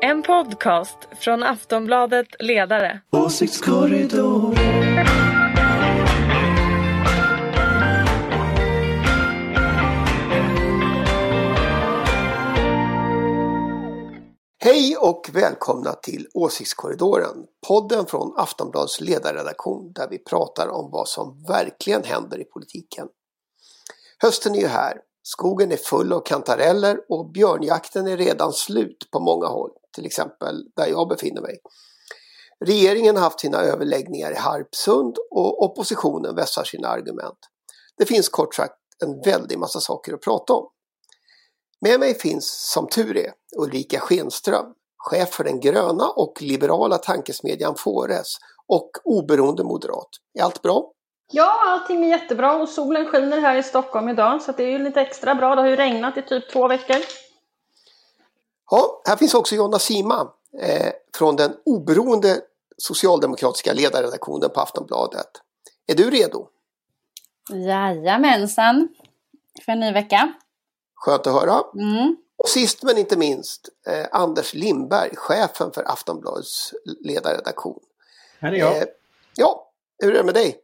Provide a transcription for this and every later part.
En podcast från Aftonbladet Ledare. Åsiktskorridor. Hej och välkomna till Åsiktskorridoren, podden från Aftonbladets ledarredaktion där vi pratar om vad som verkligen händer i politiken. Hösten är ju här, skogen är full av kantareller och björnjakten är redan slut på många håll, till exempel där jag befinner mig. Regeringen har haft sina överläggningar i Harpsund och oppositionen vässar sina argument. Det finns kort sagt en väldig massa saker att prata om. Med mig finns som tur är Ulrika Schenström, chef för den gröna och liberala tankesmedjan Fores och oberoende moderat. Är allt bra? Ja, allting är jättebra och solen skiner här i Stockholm idag så det är ju lite extra bra. Det har ju regnat i typ två veckor. Ja, här finns också Jonna Sima eh, från den oberoende socialdemokratiska ledarredaktionen på Aftonbladet. Är du redo? Jajamensan, för en ny vecka. Skönt att höra. Mm. Och sist men inte minst eh, Anders Lindberg, chefen för Aftonbladets ledarredaktion. Här är jag. Eh, ja, hur är det med dig?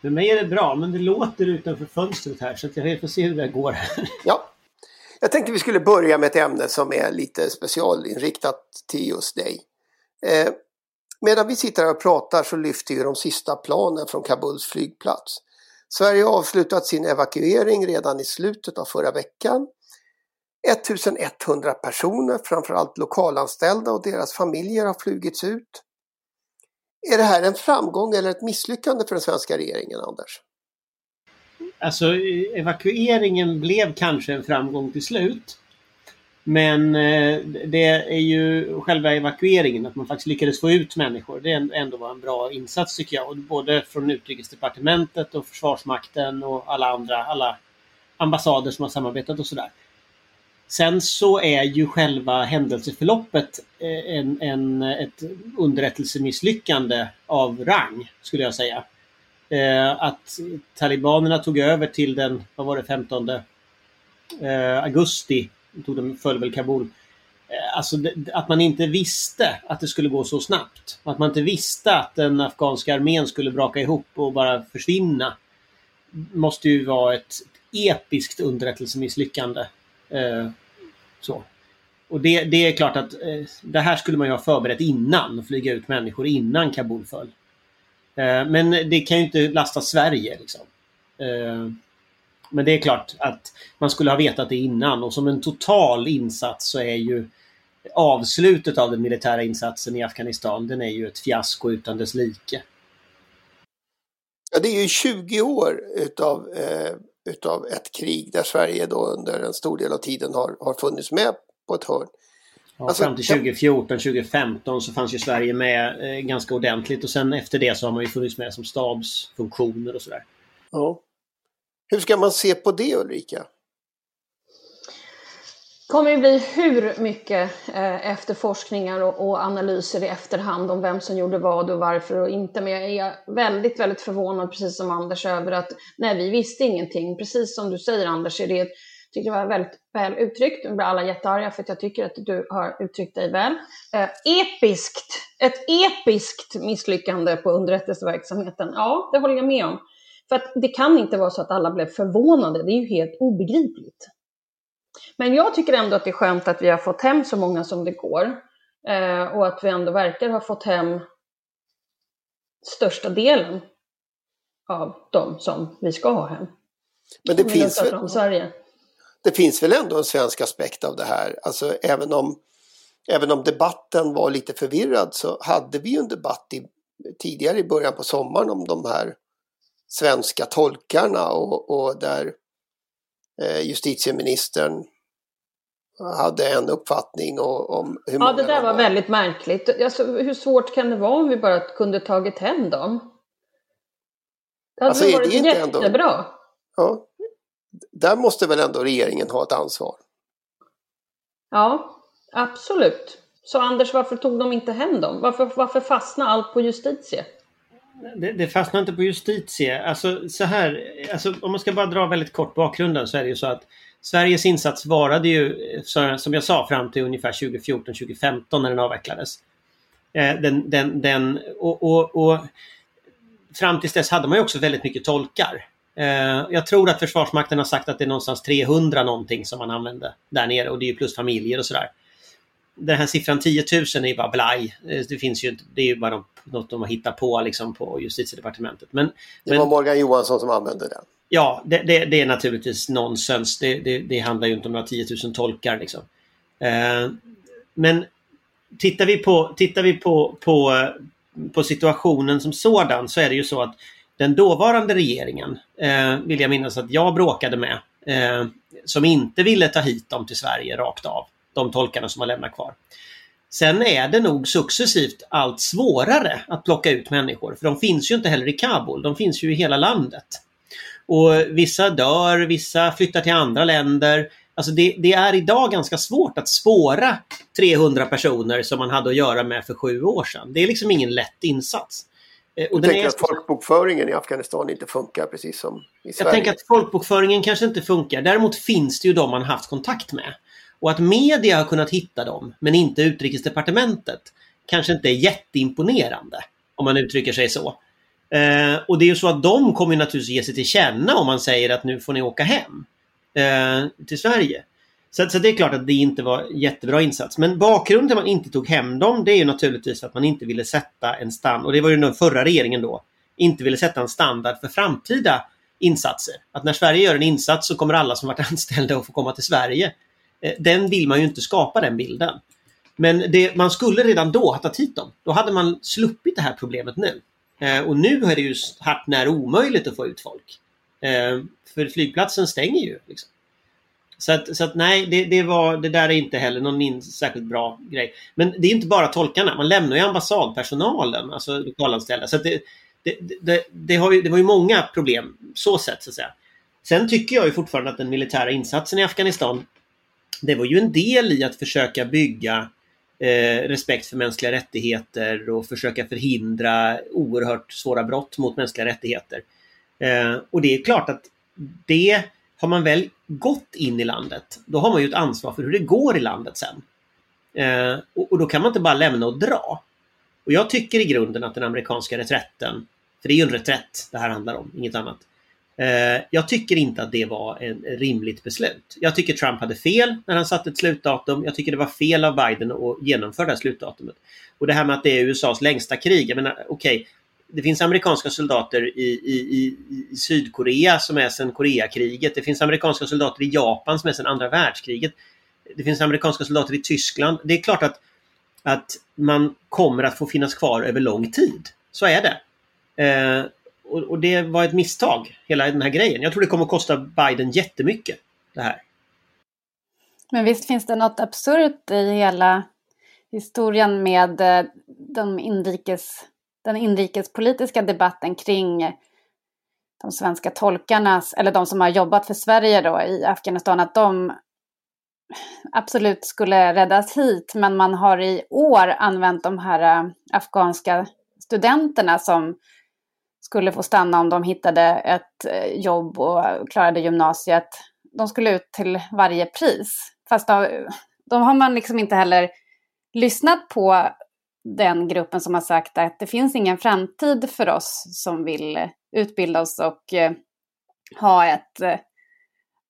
Med mig är det bra, men det låter utanför fönstret här så att jag får se hur det går här. Ja, jag tänkte vi skulle börja med ett ämne som är lite specialinriktat till just dig. Eh, medan vi sitter här och pratar så lyfter ju de sista planen från Kabuls flygplats. Sverige har avslutat sin evakuering redan i slutet av förra veckan. 1100 personer, framförallt lokalanställda och deras familjer har flugits ut. Är det här en framgång eller ett misslyckande för den svenska regeringen, Anders? Alltså evakueringen blev kanske en framgång till slut. Men eh, det är ju själva evakueringen, att man faktiskt lyckades få ut människor. Det ändå var en bra insats tycker jag. Och både från Utrikesdepartementet och Försvarsmakten och alla andra, alla ambassader som har samarbetat och sådär. Sen så är ju själva händelseförloppet eh, en, en, ett underrättelsemisslyckande av rang, skulle jag säga. Eh, att talibanerna tog över till den, vad var det, 15 eh, augusti, tog de, föll väl Kabul. Eh, alltså att man inte visste att det skulle gå så snabbt. Att man inte visste att den afghanska armén skulle braka ihop och bara försvinna. Måste ju vara ett episkt underrättelsemisslyckande. Eh, så. Och det, det, är klart att eh, det här skulle man ju ha förberett innan, flyga ut människor innan Kabul föll. Eh, men det kan ju inte lasta Sverige. Liksom. Eh, men det är klart att man skulle ha vetat det innan och som en total insats så är ju avslutet av den militära insatsen i Afghanistan, den är ju ett fiasko utan dess like. Ja, det är ju 20 år utav, eh, utav ett krig där Sverige då under en stor del av tiden har, har funnits med på ett hörn. Alltså, fram till 2014, 2015 så fanns ju Sverige med eh, ganska ordentligt och sen efter det så har man ju funnits med som stabsfunktioner och sådär. Ja. Hur ska man se på det Ulrika? Det kommer ju bli hur mycket eh, efterforskningar och, och, analyser i efterhand om vem som gjorde vad och varför och inte. Men jag är väldigt, väldigt förvånad, precis som Anders, över att nej, vi visste ingenting. Precis som du säger Anders, är det tycker det var väldigt väl uttryckt. Nu blir alla jättearga för att jag tycker att du har uttryckt dig väl. Eh, episkt, ett episkt misslyckande på underrättelseverksamheten. Ja, det håller jag med om. För att det kan inte vara så att alla blev förvånade, det är ju helt obegripligt. Men jag tycker ändå att det är skönt att vi har fått hem så många som det går. Eh, och att vi ändå verkar ha fått hem största delen av de som vi ska ha hem. Men det finns, väl, Sverige. Det finns väl ändå en svensk aspekt av det här. Alltså även om, även om debatten var lite förvirrad så hade vi ju en debatt i, tidigare i början på sommaren om de här svenska tolkarna och, och där eh, justitieministern hade en uppfattning om hur många Ja, det där var, var väldigt märkligt. Alltså, hur svårt kan det vara om vi bara kunde tagit hem dem? Det hade alltså, varit det jättebra. Ändå, ja, där måste väl ändå regeringen ha ett ansvar? Ja, absolut. Så Anders, varför tog de inte hem dem? Varför, varför fastnade allt på justitie? Det, det fastnar inte på justitie. Alltså så här, alltså, om man ska bara dra väldigt kort bakgrunden så är det ju så att Sveriges insats varade ju, som jag sa, fram till ungefär 2014-2015 när den avvecklades. Eh, den, den, den, och, och, och, fram tills dess hade man ju också väldigt mycket tolkar. Eh, jag tror att Försvarsmakten har sagt att det är någonstans 300 någonting som man använde där nere och det är ju plus familjer och sådär. Den här siffran 10 000 är ju bara blaj. Eh, det finns ju det är ju bara något de har hittat på liksom på justitiedepartementet. Men, det var Morgan Johansson som använde den. Ja, det, det, det är naturligtvis nonsens. Det, det, det, handlar ju inte om några 10 000 tolkar. Liksom. Eh, men tittar vi, på, tittar vi på, på, på situationen som sådan så är det ju så att den dåvarande regeringen, eh, vill jag minnas att jag bråkade med, eh, som inte ville ta hit dem till Sverige rakt av. De tolkarna som har lämnat kvar. Sen är det nog successivt allt svårare att plocka ut människor, för de finns ju inte heller i Kabul, de finns ju i hela landet. Och vissa dör, vissa flyttar till andra länder. Alltså det, det, är idag ganska svårt att spåra 300 personer som man hade att göra med för sju år sedan. Det är liksom ingen lätt insats. Eh, och du tänker att folkbokföringen i Afghanistan inte funkar precis som i Sverige? Jag tänker att folkbokföringen kanske inte funkar. Däremot finns det ju de man haft kontakt med. Och att media har kunnat hitta dem, men inte utrikesdepartementet, kanske inte är jätteimponerande. Om man uttrycker sig så. Eh, och det är ju så att de kommer naturligtvis ge sig till känna om man säger att nu får ni åka hem eh, till Sverige. Så, så, det är klart att det inte var jättebra insats. Men bakgrunden till att man inte tog hem dem det är ju naturligtvis att man inte ville sätta en standard, och det var ju den förra regeringen då, inte ville sätta en standard för framtida insatser. Att när Sverige gör en insats så kommer alla som varit anställda att få komma till Sverige. Eh, den vill man ju inte skapa den bilden. Men det, man skulle redan då ha tagit hit dem. Då hade man sluppit det här problemet nu. Eh, och nu är det ju hart när omöjligt att få ut folk. Eh, för flygplatsen stänger ju. Liksom. Så att, så att nej, det, det, var, det där är inte heller någon in, särskilt bra grej. Men det är inte bara tolkarna, man lämnar ju ambassadpersonalen, alltså lokalanställda. Så det, det, det, det, har ju, det var ju många problem, så sett så att säga. Sen tycker jag ju fortfarande att den militära insatsen i Afghanistan, det var ju en del i att försöka bygga eh, respekt för mänskliga rättigheter och försöka förhindra oerhört svåra brott mot mänskliga rättigheter. Eh, och det är klart att det har man väl gått in i landet, då har man ju ett ansvar för hur det går i landet sen. Eh, och, och, då kan man inte bara lämna och dra. Och jag tycker i grunden att den amerikanska reträtten, för det är ju en reträtt det här handlar om, inget annat. Eh, jag tycker inte att det var ett rimligt beslut. Jag tycker Trump hade fel när han satte ett slutdatum. Jag tycker det var fel av Biden att genomföra det här slutdatumet. Och det här med att det är USAs längsta krig. Jag menar, okej, okay, det finns amerikanska soldater i, i, i, i Sydkorea som är sedan Koreakriget. Det finns amerikanska soldater i Japan som är sedan andra världskriget. Det finns amerikanska soldater i Tyskland. Det är klart att, att man kommer att få finnas kvar över lång tid. Så är det. Eh, och, och, det var ett misstag, hela den här grejen. Jag tror det kommer att kosta Biden jättemycket. Det här. Men visst finns det något absurt i hela historien med eh, de inrikes den inrikespolitiska debatten kring de svenska tolkarnas, eller de som har jobbat för Sverige då i Afghanistan, att de absolut skulle räddas hit, men man har i år använt de här äh, afghanska studenterna som skulle få stanna om de hittade ett äh, jobb och klarade gymnasiet. De skulle ut till varje pris. Fast då, de har man liksom inte heller lyssnat på den gruppen som har sagt att det finns ingen framtid för oss som vill utbilda oss och eh, ha ett, eh,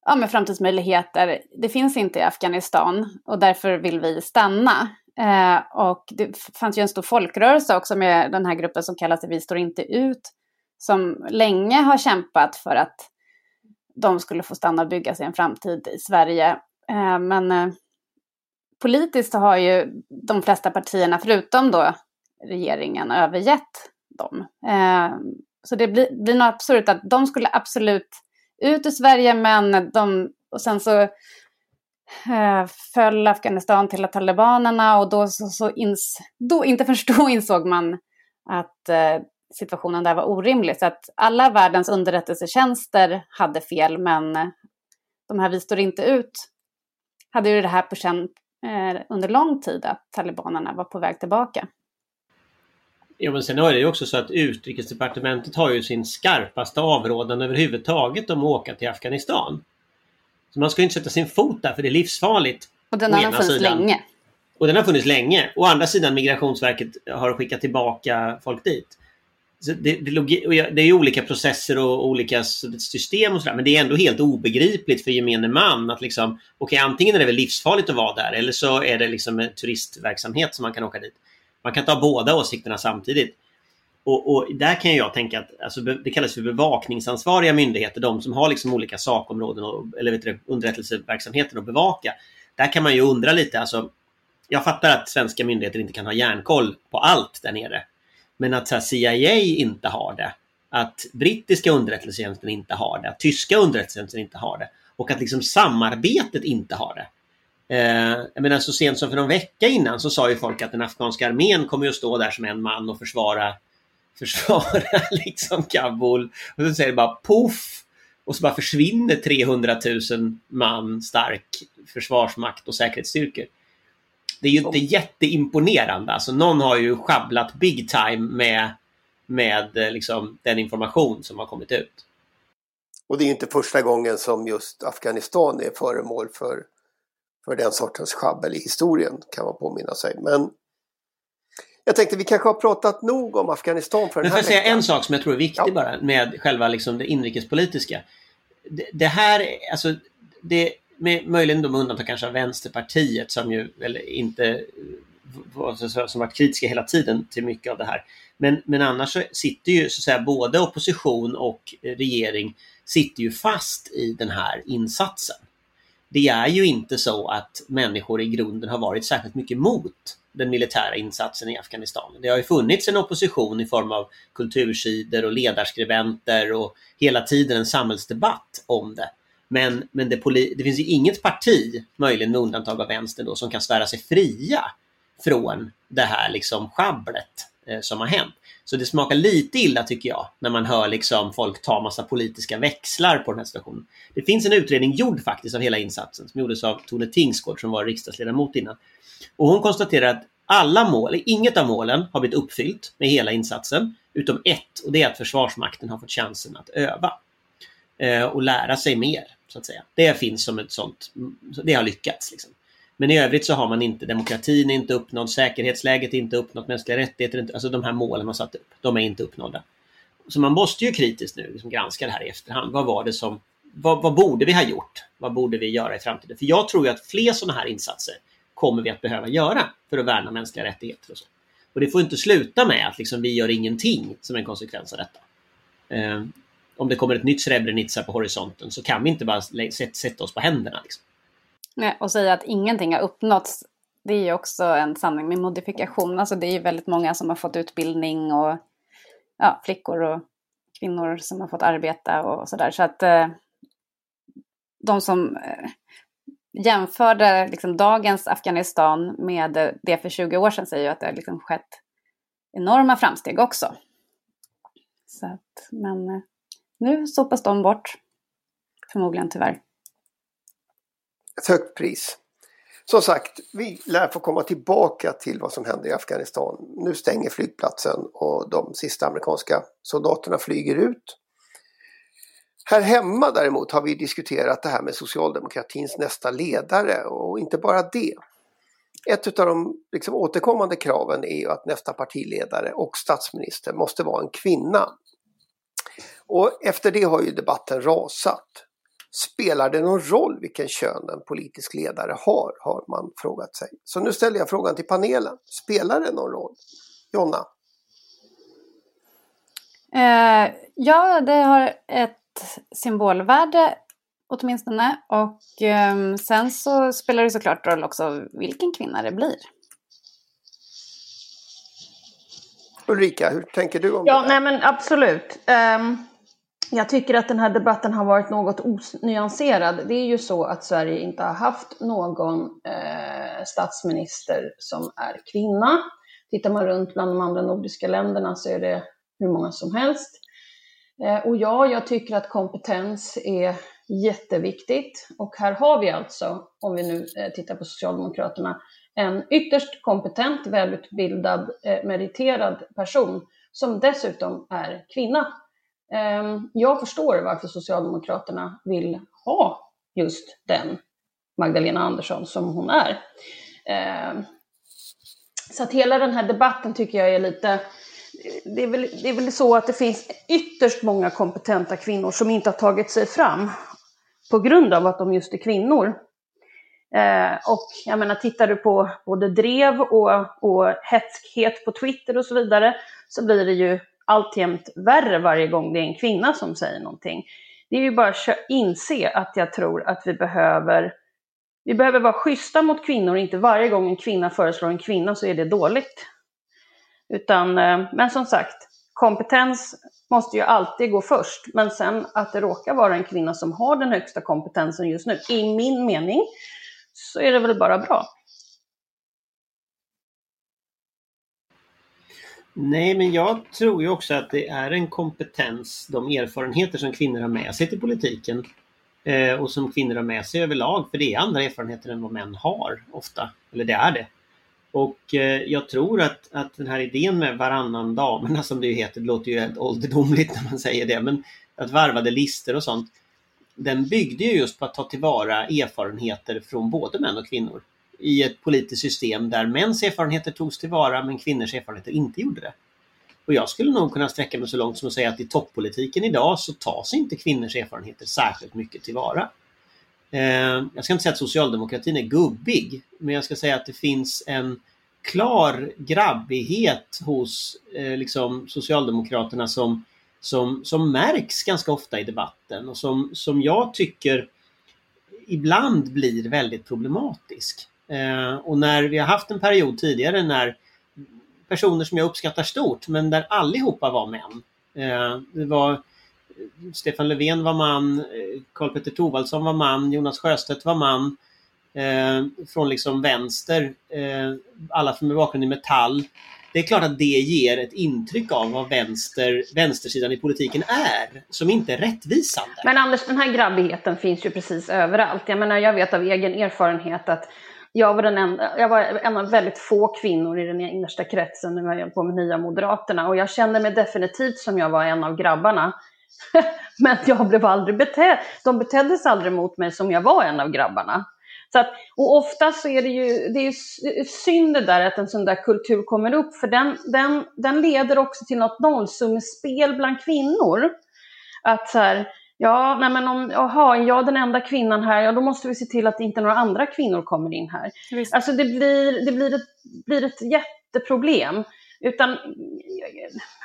ja, med framtidsmöjligheter. Det finns inte i Afghanistan och därför vill vi stanna. Eh, och det fanns ju en stor folkrörelse också med den här gruppen som kallas Vi står inte ut, som länge har kämpat för att de skulle få stanna och bygga sig en framtid i Sverige. Eh, men eh, politiskt har ju de flesta partierna, förutom då regeringen, övergett dem. Eh, så det blir, blir nog absurt att de skulle absolut ut ur Sverige, men de, och sen så eh, föll Afghanistan till talibanerna och då, så, så ins, då inte förrän då insåg man att eh, situationen där var orimlig. Så att alla världens underrättelsetjänster hade fel, men de här Vi står inte ut hade ju det här på känn, under lång tid att talibanerna var på väg tillbaka. Ja, men sen är det ju också så att Utrikesdepartementet har ju sin skarpaste avrådan överhuvudtaget om att åka till Afghanistan. Så man ska ju inte sätta sin fot där för det är livsfarligt. Och den har funnits sidan. länge. Och den har funnits länge. Å andra sidan Migrationsverket har skickat tillbaka folk dit. Det, det, det är olika processer och olika system och sådär men det är ändå helt obegripligt för gemene man att liksom okej okay, antingen är det väl livsfarligt att vara där eller så är det liksom en turistverksamhet som man kan åka dit. Man kan ta båda åsikterna samtidigt. Och, och, där kan jag tänka att alltså, det kallas för bevakningsansvariga myndigheter, de som har liksom olika sakområden och, eller vet du, underrättelseverksamheten att bevaka. Där kan man ju undra lite, alltså, jag fattar att svenska myndigheter inte kan ha järnkoll på allt där nere. Men att här, CIA inte har det, att brittiska underrättelsetjänsten inte har det, att tyska underrättelsetjänsten inte har det och att liksom samarbetet inte har det. Eh, jag menar så sent som för någon vecka innan så sa ju folk att den afghanska armén kommer att stå där som en man och försvara, försvara liksom Kabul. Och så säger det bara poff! Och så bara försvinner 300 000 man stark försvarsmakt och säkerhetsstyrkor. Det är ju inte jätteimponerande. Alltså någon har ju schabblat big time med, med eh, liksom, den information som har kommit ut. Och det är inte första gången som just Afghanistan är föremål för för den sortens schabbel i historien kan man påminna sig. Men jag tänkte vi kanske har pratat nog om Afghanistan för den här Men får jag säga en sak som jag tror är viktig ja. bara med själva liksom det inrikespolitiska. Det, det här, alltså det, med, möjligen med undantag kanske av Vänsterpartiet som ju eller inte eh, som varit kritiska hela tiden till mycket av det här. Men, men annars så sitter ju så att säga både opposition och regering sitter ju fast i den här insatsen det är ju inte så att människor i grunden har varit särskilt mycket mot den militära insatsen i Afghanistan. Det har ju funnits en opposition i form av kultursidor och ledarskribenter och hela tiden en samhällsdebatt om det. Men, men det, det finns ju inget parti, möjligen med undantag av vänstern då, som kan svära sig fria från det här liksom schabblet eh, som har hänt. Så det smakar lite illa tycker jag när man hör liksom folk ta massa politiska växlar på den här situationen. Det finns en utredning gjord faktiskt av hela insatsen som gjordes av Tone Tingsgård som var riksdagsledamot innan. Och hon konstaterar att alla mål, inget av målen har blivit uppfyllt med hela insatsen utom ett och det är att Försvarsmakten har fått chansen att öva Eh, och lära sig mer. så att säga. Det finns som ett sånt, det har lyckats. Liksom. Men i övrigt så har man inte demokratin är inte uppnådd, säkerhetsläget är inte uppnått, mänskliga rättigheter, inte, alltså de här målen man satt upp, de är inte uppnådda. Så man måste ju kritiskt nu liksom granska det här i efterhand. Vad var det som, vad, vad, borde vi ha gjort? Vad borde vi göra i framtiden? För jag tror ju att fler sådana här insatser kommer vi att behöva göra för att värna mänskliga rättigheter. Och, så. och det får inte sluta med att liksom vi gör ingenting som en konsekvens av detta. Eh, om det kommer ett nytt Srebrenica på horisonten så kan vi inte bara sätta oss på händerna. Liksom. Nej, och säga att ingenting har uppnåtts, det är ju också en sanning med modifikation. Alltså det är ju väldigt många som har fått utbildning och ja, flickor och kvinnor som har fått arbeta och sådär. Så att eh, de som eh, jämförde liksom, dagens Afghanistan med det för 20 år sedan säger ju att det har liksom skett enorma framsteg också. Så att, men eh, nu sopas de bort, förmodligen tyvärr ett högt pris. Som sagt, vi lär få komma tillbaka till vad som händer i Afghanistan. Nu stänger flygplatsen och de sista amerikanska soldaterna flyger ut. Här hemma däremot har vi diskuterat det här med socialdemokratins nästa ledare och inte bara det. Ett av de liksom återkommande kraven är ju att nästa partiledare och statsminister måste vara en kvinna. Och efter det har ju debatten rasat. Spelar det någon roll vilken kön en politisk ledare har, har man frågat sig. Så nu ställer jag frågan till panelen. Spelar det någon roll? Jonna? Eh, ja, det har ett symbolvärde åtminstone. Och eh, sen så spelar det såklart roll också vilken kvinna det blir. Ulrika, hur tänker du om ja, det? Ja, nej men absolut. Um, jag tycker att den här debatten har varit något onyanserad. Det är ju så att Sverige inte har haft någon eh, statsminister som är kvinna. Tittar man runt bland de andra nordiska länderna så är det hur många som helst. Eh, och ja, jag tycker att kompetens är jätteviktigt. Och här har vi alltså, om vi nu eh, tittar på Socialdemokraterna, en ytterst kompetent, välutbildad, eh, meriterad person som dessutom är kvinna. Ehm, jag förstår varför Socialdemokraterna vill ha just den Magdalena Andersson som hon är. Ehm, så att hela den här debatten tycker jag är lite det är, väl, det är väl så att det finns ytterst många kompetenta kvinnor som inte har tagit sig fram på grund av att de just är kvinnor. Eh, och jag menar, tittar du på både drev och, och hetskhet på Twitter och så vidare, så blir det ju alltjämt värre varje gång det är en kvinna som säger någonting. Det är ju bara att inse att jag tror att vi behöver, vi behöver vara schyssta mot kvinnor, inte varje gång en kvinna föreslår en kvinna så är det dåligt. Utan, eh, men som sagt, kompetens måste ju alltid gå först. Men sen att det råkar vara en kvinna som har den högsta kompetensen just nu, i min mening, så är det väl bara bra. Nej, men jag tror ju också att det är en kompetens, de erfarenheter som kvinnor har med sig till politiken eh, och som kvinnor har med sig överlag, för det är andra erfarenheter än vad män har ofta. Eller det är det. Och eh, jag tror att, att den här idén med varannan damerna som det ju heter, det låter ju helt ålderdomligt när man säger det, men att varvade lister och sånt. Den byggde ju just på att ta tillvara erfarenheter från både män och kvinnor i ett politiskt system där mäns erfarenheter togs tillvara men kvinnors erfarenheter inte gjorde det. Och jag skulle nog kunna sträcka mig så långt som att säga att i toppolitiken idag så tas inte kvinnors erfarenheter särskilt mycket tillvara. Eh, jag ska inte säga att socialdemokratin är gubbig, men jag ska säga att det finns en klar grabbighet hos eh, liksom Socialdemokraterna som, som, som märks ganska ofta i debatten och som, som jag tycker ibland blir väldigt problematisk. Eh, och när vi har haft en period tidigare när personer som jag uppskattar stort, men där allihopa var män. Eh, det var eh, Stefan Löfven var man, eh, Karl Petter Thorwaldsson var man, Jonas Sjöstedt var man. Eh, från liksom vänster, eh, alla från med bakgrund i Metall. Det är klart att det ger ett intryck av vad vänster, vänstersidan i politiken är, som inte är rättvisande. Men Anders, den här grabbigheten finns ju precis överallt. Jag menar, jag vet av egen erfarenhet att jag var, den enda, jag var en av väldigt få kvinnor i den innersta kretsen när jag höll på med Nya Moderaterna och jag kände mig definitivt som jag var en av grabbarna. Men jag blev aldrig betedd. De betedde sig aldrig mot mig som jag var en av grabbarna. Så att, och ofta så är det ju, det är ju synd det där att en sån där kultur kommer upp, för den, den, den leder också till något nollsummespel bland kvinnor. Att så här, ja, nej men om, aha, jag den enda kvinnan här, ja då måste vi se till att inte några andra kvinnor kommer in här. Visst. Alltså det blir, det blir ett, blir ett jätteproblem. Utan,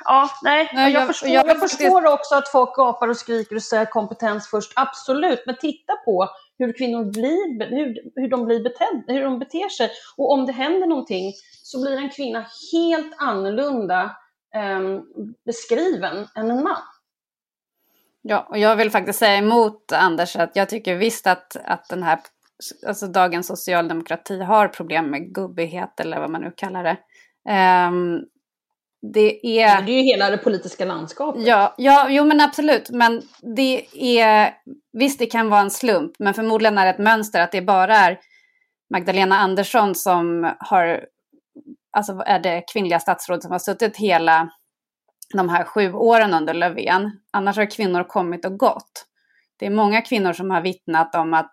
ja, nej, nej jag, jag, förstår, jag, jag förstår också att folk gapar och skriker och säger kompetens först, absolut, men titta på hur kvinnor blir, hur, hur de blir beted, hur de beter sig. Och om det händer någonting så blir en kvinna helt annorlunda eh, beskriven än en man. Ja, och jag vill faktiskt säga emot Anders att jag tycker visst att, att den här, alltså dagens socialdemokrati har problem med gubbighet eller vad man nu kallar det. Um, det är... Det är ju hela det politiska landskapet. Ja, ja, jo men absolut. Men det är... Visst, det kan vara en slump, men förmodligen är det ett mönster att det bara är Magdalena Andersson som har... Alltså är det kvinnliga statsråd som har suttit hela de här sju åren under Löfven. Annars har kvinnor kommit och gått. Det är många kvinnor som har vittnat om att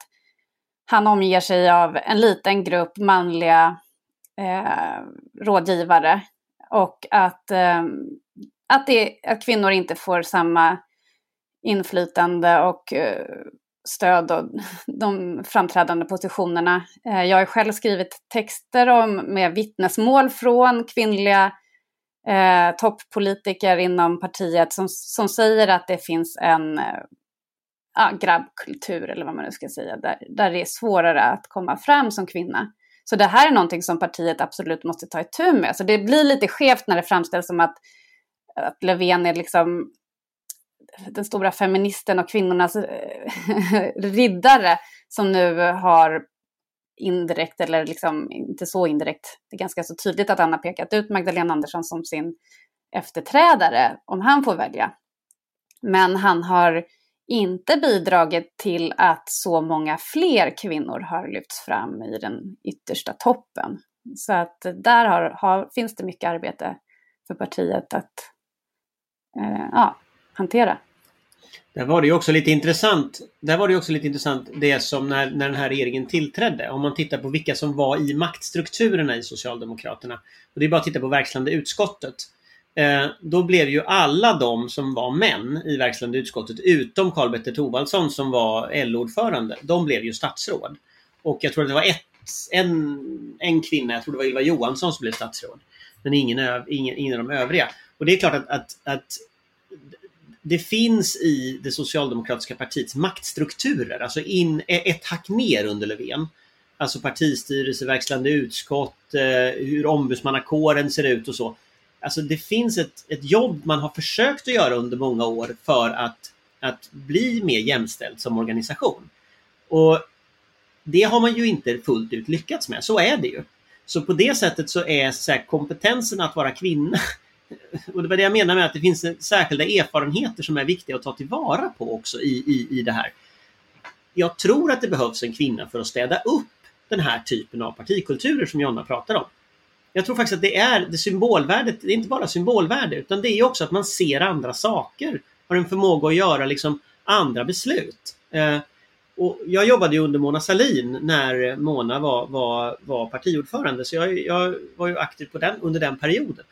han omger sig av en liten grupp manliga eh, rådgivare och att, eh, att, det, att kvinnor inte får samma inflytande och eh, stöd och de framträdande positionerna. Eh, jag har själv skrivit texter om, med vittnesmål från kvinnliga eh, toppolitiker inom partiet som, som säger att det finns en eh, grabbkultur, eller vad man nu ska säga, där, där det är svårare att komma fram som kvinna. Så det här är någonting som partiet absolut måste ta itu med. Så det blir lite skevt när det framställs som att, att Löfven är liksom den stora feministen och kvinnornas eh, riddare som nu har indirekt, eller liksom inte så indirekt, det är ganska så tydligt att han har pekat ut Magdalena Andersson som sin efterträdare om han får välja. Men han har inte bidragit till att så många fler kvinnor har lyfts fram i den yttersta toppen. Så att där har, har, finns det mycket arbete för partiet att eh, ja, hantera. Där var det ju också lite intressant. Där var det också lite intressant det som när, när den här regeringen tillträdde. Om man tittar på vilka som var i maktstrukturerna i Socialdemokraterna. Och det är bara att titta på verkställande utskottet. Eh, då blev ju alla de som var män i verkställande utskottet utom Karl-Petter Thorwaldsson som var LO-ordförande. De blev ju statsråd. Och jag tror att det var ett, en, en kvinna, jag tror det var Ylva Johansson som blev statsråd. Men ingen, ingen, ingen av de övriga. Och det är klart att, att, att det finns i det socialdemokratiska partiets maktstrukturer, alltså in, e, ett hack ner under Löfven. Alltså partistyrelse, verkställande utskott, eh, hur ombudsmannakåren ser ut och så. Alltså det finns ett, ett jobb man har försökt att göra under många år för att, att bli mer jämställd som organisation. Och det har man ju inte fullt ut lyckats med, så är det ju. Så på det sättet så är så här, kompetensen att vara kvinna och det var det jag menar med att det finns särskilda erfarenheter som är viktiga att ta tillvara på också i, i, i det här. Jag tror att det behövs en kvinna för att städa upp den här typen av partikulturer som Jonna pratar om. Jag tror faktiskt att det är det symbolvärdet, det är inte bara symbolvärde utan det är också att man ser andra saker. Har en förmåga att göra liksom andra beslut. Eh, och jag jobbade ju under Mona Salin när Mona var, var, var partiordförande så jag, jag var ju aktiv på den, under den perioden.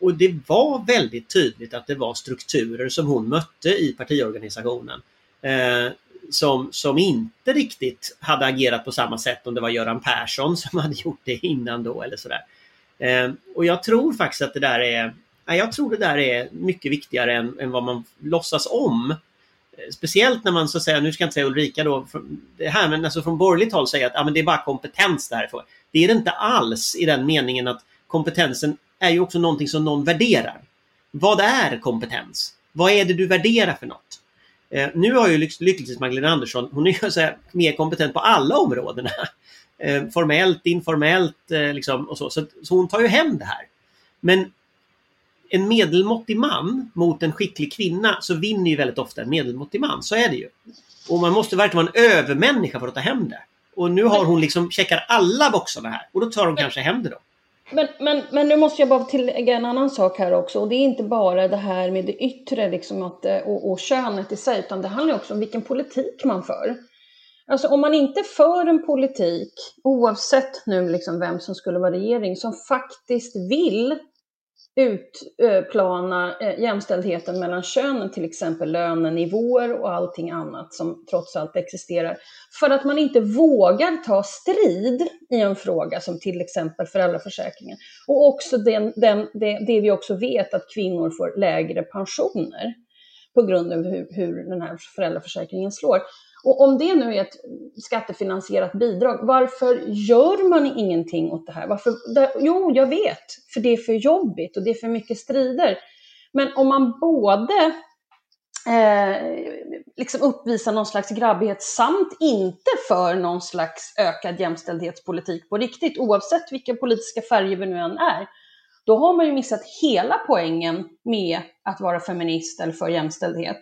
Och det var väldigt tydligt att det var strukturer som hon mötte i partiorganisationen. Eh, som, som inte riktigt hade agerat på samma sätt om det var Göran Persson som hade gjort det innan då eller sådär. Eh, och jag tror faktiskt att det där är jag tror det där är mycket viktigare än, än vad man låtsas om. Eh, speciellt när man så att säga, nu ska jag inte säga Ulrika då, det här, men alltså från borgerligt håll säger att ah, men det är bara kompetens därför. Det är det inte alls i den meningen att kompetensen är ju också någonting som någon värderar. Vad är kompetens? Vad är det du värderar för något? Eh, nu har ju lyckligtvis Magdalena Andersson, hon är ju så här, mer kompetent på alla områdena. Eh, formellt, informellt eh, liksom, och så. så. Så hon tar ju hem det här. Men en medelmåttig man mot en skicklig kvinna så vinner ju väldigt ofta en medelmåttig man. Så är det ju. Och man måste verkligen vara en övermänniska för att ta hem det. Och nu har hon liksom checkar alla boxarna här och då tar hon kanske hem det då. Men, men, men nu måste jag bara tillägga en annan sak här också. Och det är inte bara det här med det yttre liksom att, eh, och, och könet i sig, utan det handlar också om vilken politik man för. Alltså om man inte för en politik, oavsett nu liksom vem som skulle vara regering, som faktiskt vill utplana eh, jämställdheten mellan könen, till exempel lönenivåer och allting annat som trots allt existerar. För att man inte vågar ta strid i en fråga som till exempel föräldraförsäkringen. Och också den, den, det, det vi också vet att kvinnor får lägre pensioner på grund av hur, hur den här föräldraförsäkringen slår. Och om det nu är ett skattefinansierat bidrag, varför gör man ingenting åt det här? Varför, det, jo, jag vet, för det är för jobbigt och det är för mycket strider. Men om man både eh, liksom uppvisar någon slags grabbighet samt inte för någon slags ökad jämställdhetspolitik på riktigt, oavsett vilka politiska färger vi nu än är, då har man ju missat hela poängen med att vara feminist eller för jämställdhet.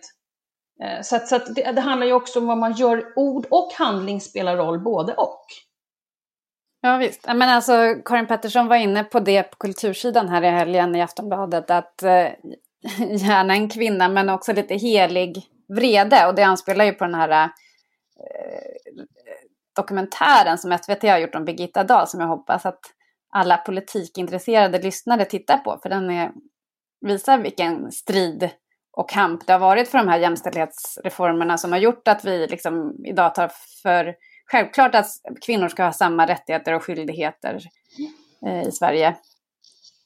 Eh, så, att, så att det, det, handlar ju också om vad man gör. Ord och handling spelar roll, både och. Ja visst. Men alltså, Karin Pettersson var inne på det på kultursidan här i helgen i Aftonbladet. Att eh, gärna en kvinna men också lite helig vrede. Och det anspelar ju på den här eh, dokumentären som SVT har gjort om Birgitta Dahl som jag hoppas att alla politikintresserade lyssnare tittar på. För den är, visar vilken strid och kamp det har varit för de här jämställdhetsreformerna som har gjort att vi liksom idag tar för självklart att kvinnor ska ha samma rättigheter och skyldigheter eh, i Sverige.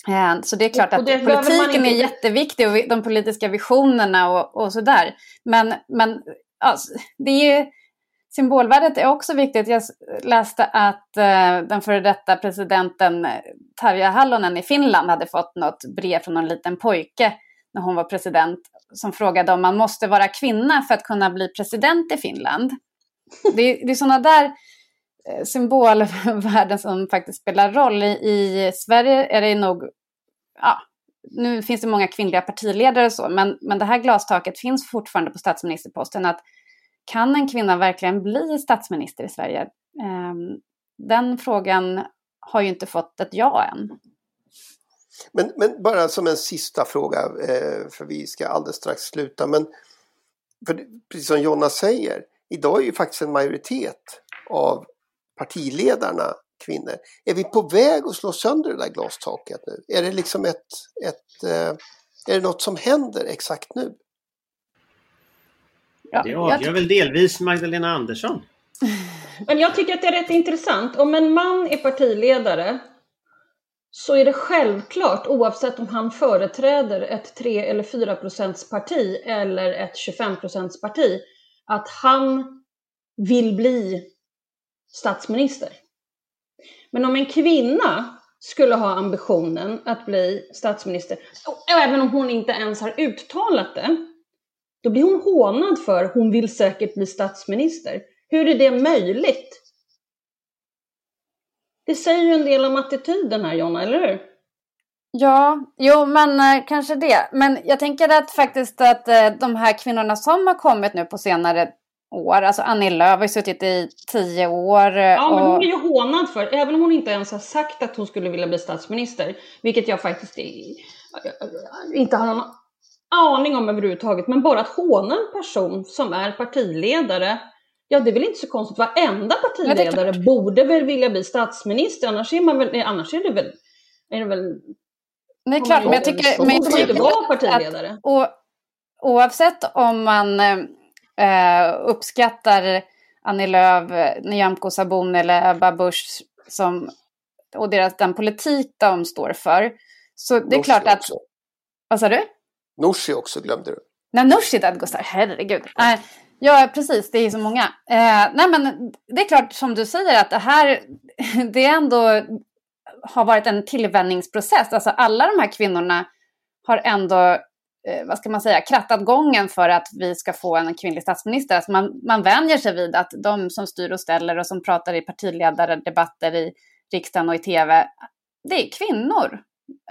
Eh, så det är klart att politiken är jätteviktig och de politiska visionerna och, och sådär. Men, men alltså, det är symbolvärdet är också viktigt. Jag läste att eh, den före detta presidenten Tarja Hallonen i Finland hade fått något brev från någon liten pojke när hon var president som frågade om man måste vara kvinna för att kunna bli president i Finland. Det, det är sådana där eh, symbolvärden som faktiskt spelar roll. I, I, Sverige är det nog, ja, nu finns det många kvinnliga partiledare och så, men, men det här glastaket finns fortfarande på statsministerposten. Att kan en kvinna verkligen bli statsminister i Sverige? Ehm, den frågan har ju inte fått ett ja än. Men, men bara som en sista fråga, eh, för vi ska alldeles strax sluta. Men för, precis som Jonna säger, idag är ju faktiskt en majoritet av partiledarna kvinnor. Är vi på väg att slå sönder det där glastaket nu? Är det liksom ett, ett eh, är det något som händer exakt nu? Ja, det avgör väl delvis Magdalena Andersson. Men jag tycker att det är rätt intressant. Om en man är partiledare så är det självklart, oavsett om han företräder ett 3 eller 4 parti eller ett 25 parti, att han vill bli statsminister. Men om en kvinna skulle ha ambitionen att bli statsminister, och även om hon inte ens har uttalat det, då blir hon hånad för hon vill säkert bli statsminister. Hur är det möjligt? Det säger ju en del om attityden här Jonna, eller hur? Ja, jo men eh, kanske det. Men jag tänker att faktiskt att eh, de här kvinnorna som har kommit nu på senare år, alltså Annie Lööf har ju suttit i tio år. Eh, ja, och... men hon är ju hånad för, även om hon inte ens har sagt att hon skulle vilja bli statsminister, vilket jag faktiskt inte har någon aning om överhuvudtaget, men bara att håna en person som är partiledare Ja, det är väl inte så konstigt. Varenda partiledare borde väl vilja bli statsminister, annars är, man väl, annars är det väl... Är det väl Nej, klart, men jag tycker... Men jag tycker vara partiledare. Att, och, oavsett om man eh, uppskattar Annie Lööf, Nyamko Sabuni eller Ebba Busch som, och deras, den politik de står för. Så det är Norsi klart att... Också. Vad sa du? Norsi också glömde du. Nej, Norsi Dadgostar, herregud. Äh, Ja, precis. Det är så många. Eh, nej, men det är klart som du säger att det här, det ändå har varit en tillvänjningsprocess. Alltså alla de här kvinnorna har ändå, eh, vad ska man säga, krattat gången för att vi ska få en kvinnlig statsminister. Alltså man, man vänjer sig vid att de som styr och ställer och som pratar i partiledardebatter i riksdagen och i tv, det är kvinnor.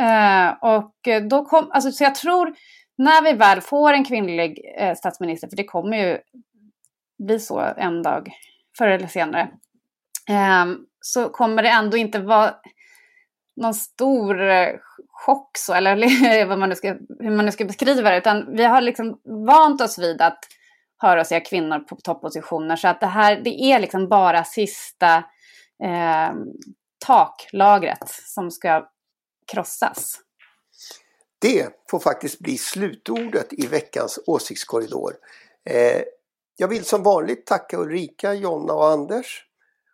Eh, och då kom, alltså, så jag tror när vi väl får en kvinnlig eh, statsminister, för det kommer ju bli så en dag, förr eller senare, eh, så kommer det ändå inte vara någon stor eh, chock så, eller vad man nu ska, hur man nu ska beskriva det, utan vi har liksom vant oss vid att höra och se kvinnor på toppositioner, så att det här, det är liksom bara sista eh, taklagret som ska krossas. Det får faktiskt bli slutordet i veckans åsiktskorridor. Eh, jag vill som vanligt tacka Ulrika, Jonna och Anders.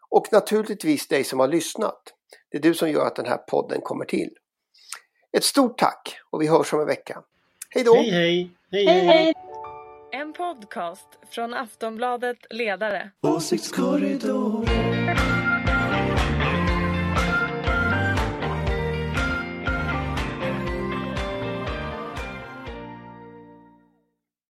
Och naturligtvis dig som har lyssnat. Det är du som gör att den här podden kommer till. Ett stort tack och vi hörs om en vecka. Hej då! Hej hej! hej, hej. hej. En podcast från Aftonbladet Ledare. Åsiktskorridoren.